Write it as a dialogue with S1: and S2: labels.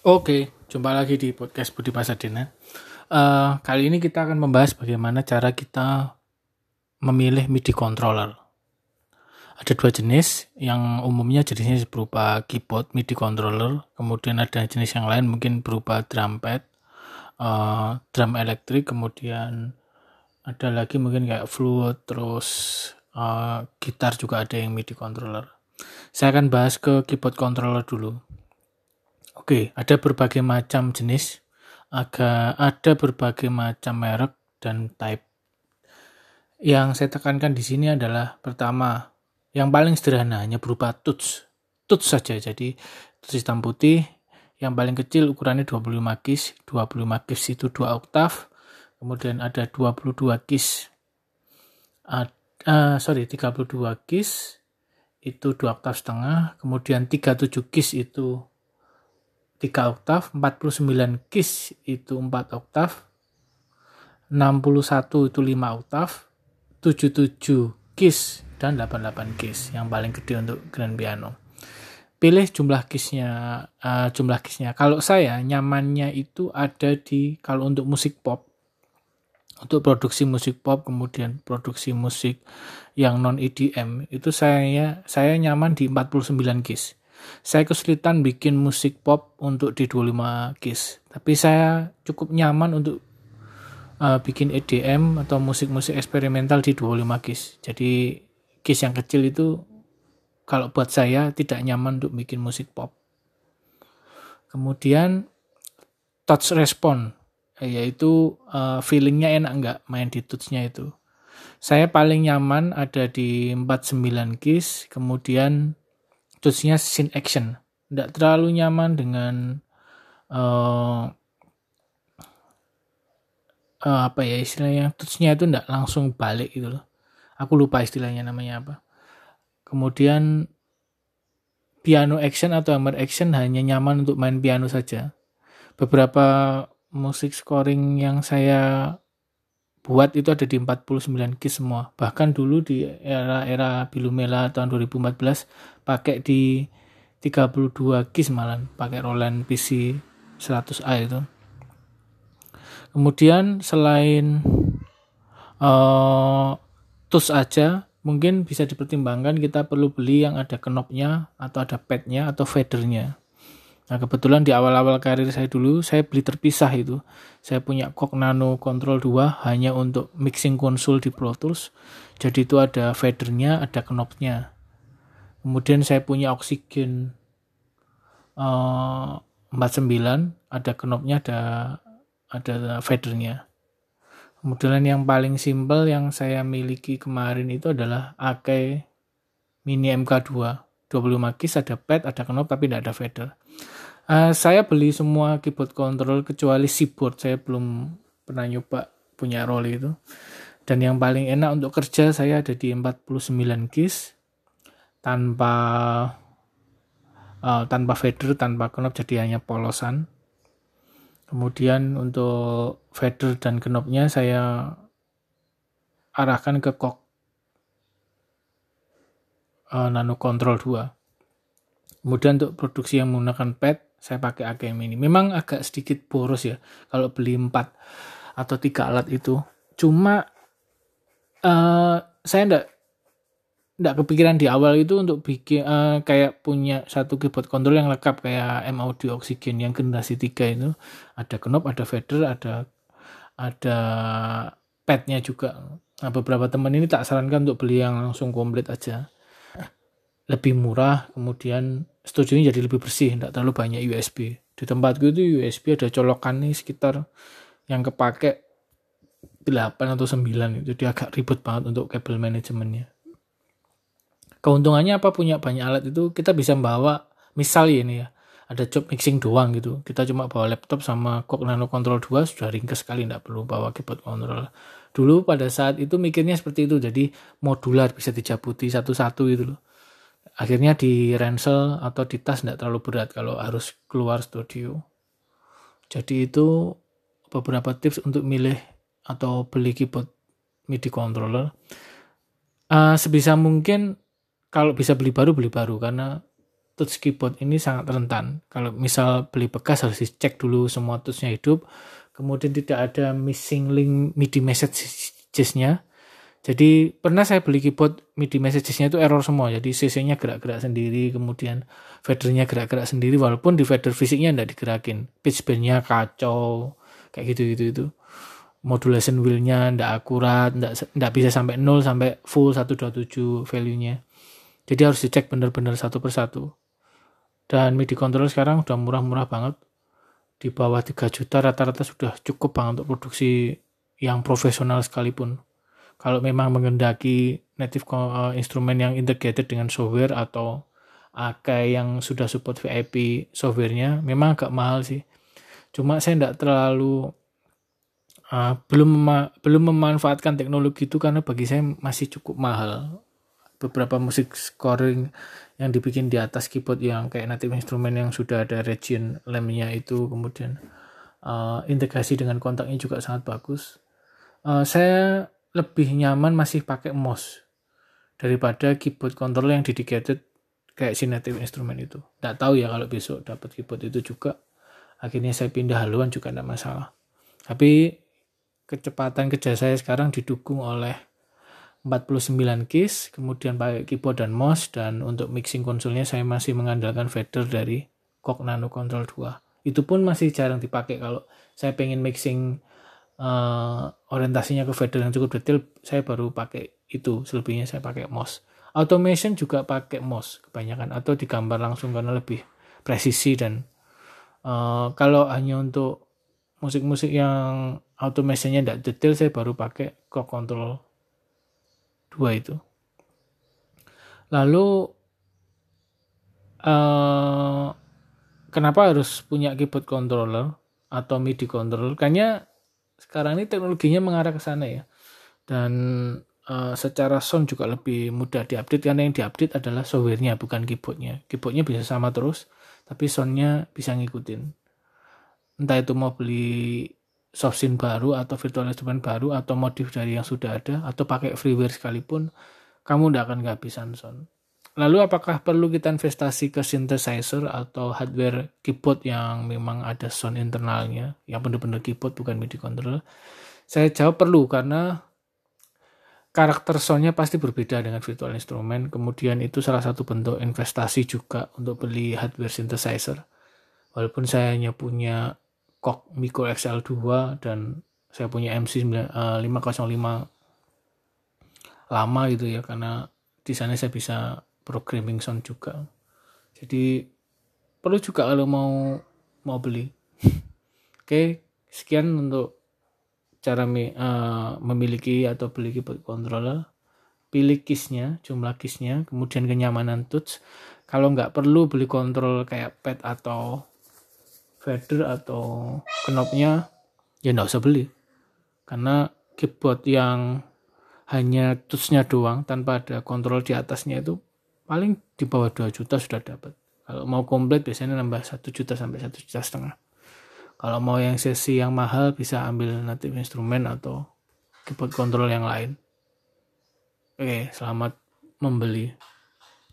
S1: Oke, jumpa lagi di podcast Budi Pasadena. Uh, kali ini kita akan membahas bagaimana cara kita memilih MIDI controller. Ada dua jenis, yang umumnya jenisnya berupa keyboard MIDI controller, kemudian ada jenis yang lain mungkin berupa drum pad, uh, drum elektrik, kemudian ada lagi mungkin kayak flute, terus uh, gitar juga ada yang MIDI controller. Saya akan bahas ke keyboard controller dulu. Oke, ada berbagai macam jenis, agak ada berbagai macam merek dan type. Yang saya tekankan di sini adalah pertama, yang paling sederhana hanya berupa touch. Touch saja. Jadi touch hitam putih yang paling kecil ukurannya 25 keys, 25 keys itu 2 oktav. Kemudian ada 22 keys. Uh, uh, sorry, 32 keys itu 2 oktav setengah, kemudian 37 keys itu 3 oktav, 49 keys itu 4 oktav, 61 itu 5 oktav, 77 keys dan 88 keys yang paling gede untuk grand piano. Pilih jumlah keysnya, uh, jumlah keysnya. Kalau saya nyamannya itu ada di kalau untuk musik pop, untuk produksi musik pop kemudian produksi musik yang non EDM itu saya saya nyaman di 49 keys saya kesulitan bikin musik pop untuk di 25 keys, tapi saya cukup nyaman untuk uh, bikin EDM atau musik-musik eksperimental di 25 keys. Jadi keys yang kecil itu kalau buat saya tidak nyaman untuk bikin musik pop. Kemudian touch response yaitu uh, feelingnya enak nggak main di touchnya itu. Saya paling nyaman ada di 49 keys, kemudian touchnya scene action. Tidak terlalu nyaman dengan uh, uh, apa ya istilahnya? Touchnya itu tidak langsung balik gitu loh. Aku lupa istilahnya namanya apa. Kemudian piano action atau hammer action hanya nyaman untuk main piano saja. Beberapa musik scoring yang saya buat itu ada di 49 keys semua. Bahkan dulu di era-era Bilumela tahun 2014 pakai di 32 keys malah pakai Roland PC 100A itu. Kemudian selain uh, tus aja mungkin bisa dipertimbangkan kita perlu beli yang ada knobnya atau ada padnya atau fadernya. Nah kebetulan di awal-awal karir saya dulu saya beli terpisah itu. Saya punya Kok Nano Control 2 hanya untuk mixing konsol di Pro Tools. Jadi itu ada fadernya, ada knobnya. Kemudian saya punya Oxygen uh, 49, ada knobnya, ada ada fadernya. Kemudian yang paling simpel yang saya miliki kemarin itu adalah Akai Mini MK2. 25 keys ada pad, ada knob tapi tidak ada fader. Uh, saya beli semua keyboard control kecuali keyboard. Saya belum pernah nyoba punya roll itu. Dan yang paling enak untuk kerja saya ada di 49 keys tanpa uh, tanpa fader, tanpa knob jadi hanya polosan. Kemudian untuk fader dan knobnya saya arahkan ke kok uh, Nano Control 2. Kemudian untuk produksi yang menggunakan pad saya pakai AKM ini. Memang agak sedikit boros ya kalau beli 4 atau 3 alat itu. Cuma uh, saya enggak enggak kepikiran di awal itu untuk bikin uh, kayak punya satu keyboard control yang lengkap kayak M Audio Oxygen yang generasi 3 itu ada knob, ada fader, ada ada padnya juga. Nah, beberapa teman ini tak sarankan untuk beli yang langsung komplit aja. Lebih murah, kemudian studionya jadi lebih bersih tidak terlalu banyak USB di tempatku itu USB ada colokan nih sekitar yang kepake 8 atau 9 itu dia agak ribet banget untuk kabel manajemennya. Keuntungannya apa? Punya banyak alat itu kita bisa membawa misal ini ya ada job mixing doang gitu. Kita cuma bawa laptop sama kok nano control 2 sudah ringkas sekali tidak perlu bawa keyboard control dulu pada saat itu mikirnya seperti itu jadi modular bisa dicabuti satu-satu gitu loh akhirnya di ransel atau di tas tidak terlalu berat kalau harus keluar studio jadi itu beberapa tips untuk milih atau beli keyboard MIDI controller uh, sebisa mungkin kalau bisa beli baru beli baru karena touch keyboard ini sangat rentan. Kalau misal beli bekas harus dicek dulu semua touchnya hidup, kemudian tidak ada missing link MIDI messages-nya. Jadi pernah saya beli keyboard MIDI messages-nya itu error semua. Jadi CC-nya gerak-gerak sendiri, kemudian fadernya gerak-gerak sendiri walaupun di fader fisiknya tidak digerakin. Pitch bend-nya kacau, kayak gitu-gitu itu. Modulation wheel-nya tidak akurat, tidak bisa sampai 0 sampai full 127 value-nya. Jadi harus dicek benar-benar satu persatu. Dan MIDI controller sekarang udah murah-murah banget. Di bawah 3 juta rata-rata sudah cukup banget untuk produksi yang profesional sekalipun. Kalau memang mengendaki native uh, instrumen yang integrated dengan software atau Akai yang sudah support VIP softwarenya memang agak mahal sih. Cuma saya tidak terlalu uh, belum mema belum memanfaatkan teknologi itu karena bagi saya masih cukup mahal beberapa musik scoring yang dibikin di atas keyboard yang kayak native instrumen yang sudah ada region lemnya itu kemudian uh, integrasi dengan kontaknya juga sangat bagus uh, saya lebih nyaman masih pakai mouse daripada keyboard controller yang dedicated kayak si native instrumen itu tidak tahu ya kalau besok dapat keyboard itu juga akhirnya saya pindah haluan juga tidak masalah tapi kecepatan kerja saya sekarang didukung oleh 49 keys, kemudian pakai keyboard dan mouse dan untuk mixing konsolnya saya masih mengandalkan fader dari Kok Nano Control 2. Itu pun masih jarang dipakai kalau saya pengen mixing uh, orientasinya ke fader yang cukup detail, saya baru pakai itu, selebihnya saya pakai mouse. Automation juga pakai mouse kebanyakan atau digambar langsung karena lebih presisi dan uh, kalau hanya untuk musik-musik yang automationnya tidak detail saya baru pakai Kok Control dua itu lalu uh, kenapa harus punya keyboard controller atau MIDI controller kayaknya sekarang ini teknologinya mengarah ke sana ya. Dan uh, secara sound juga lebih mudah diupdate karena yang diupdate adalah softwarenya bukan keyboardnya. Keyboardnya bisa sama terus tapi soundnya bisa ngikutin. Entah itu mau beli soft synth baru atau virtual instrument baru atau modif dari yang sudah ada atau pakai freeware sekalipun kamu tidak akan kehabisan sound. Lalu apakah perlu kita investasi ke synthesizer atau hardware keyboard yang memang ada sound internalnya, yang benar-benar keyboard bukan MIDI controller? Saya jawab perlu karena karakter soundnya pasti berbeda dengan virtual instrument. Kemudian itu salah satu bentuk investasi juga untuk beli hardware synthesizer. Walaupun saya hanya punya Kok Micro XL2 dan saya punya MC 505 eh, lama gitu ya karena di sana saya bisa programming sound juga. Jadi perlu juga kalau mau mau beli. Oke, sekian untuk cara uh, memiliki atau beli keyboard controller. Pilih keysnya, jumlah keysnya, kemudian kenyamanan touch. Kalau nggak perlu beli kontrol kayak pad atau fader atau knobnya ya nggak usah beli karena keyboard yang hanya touchnya doang tanpa ada kontrol di atasnya itu paling di bawah 2 juta sudah dapat. Kalau mau komplit biasanya nambah 1 juta sampai 1 juta setengah. Kalau mau yang sesi yang mahal bisa ambil native instrumen atau keyboard kontrol yang lain. Oke selamat membeli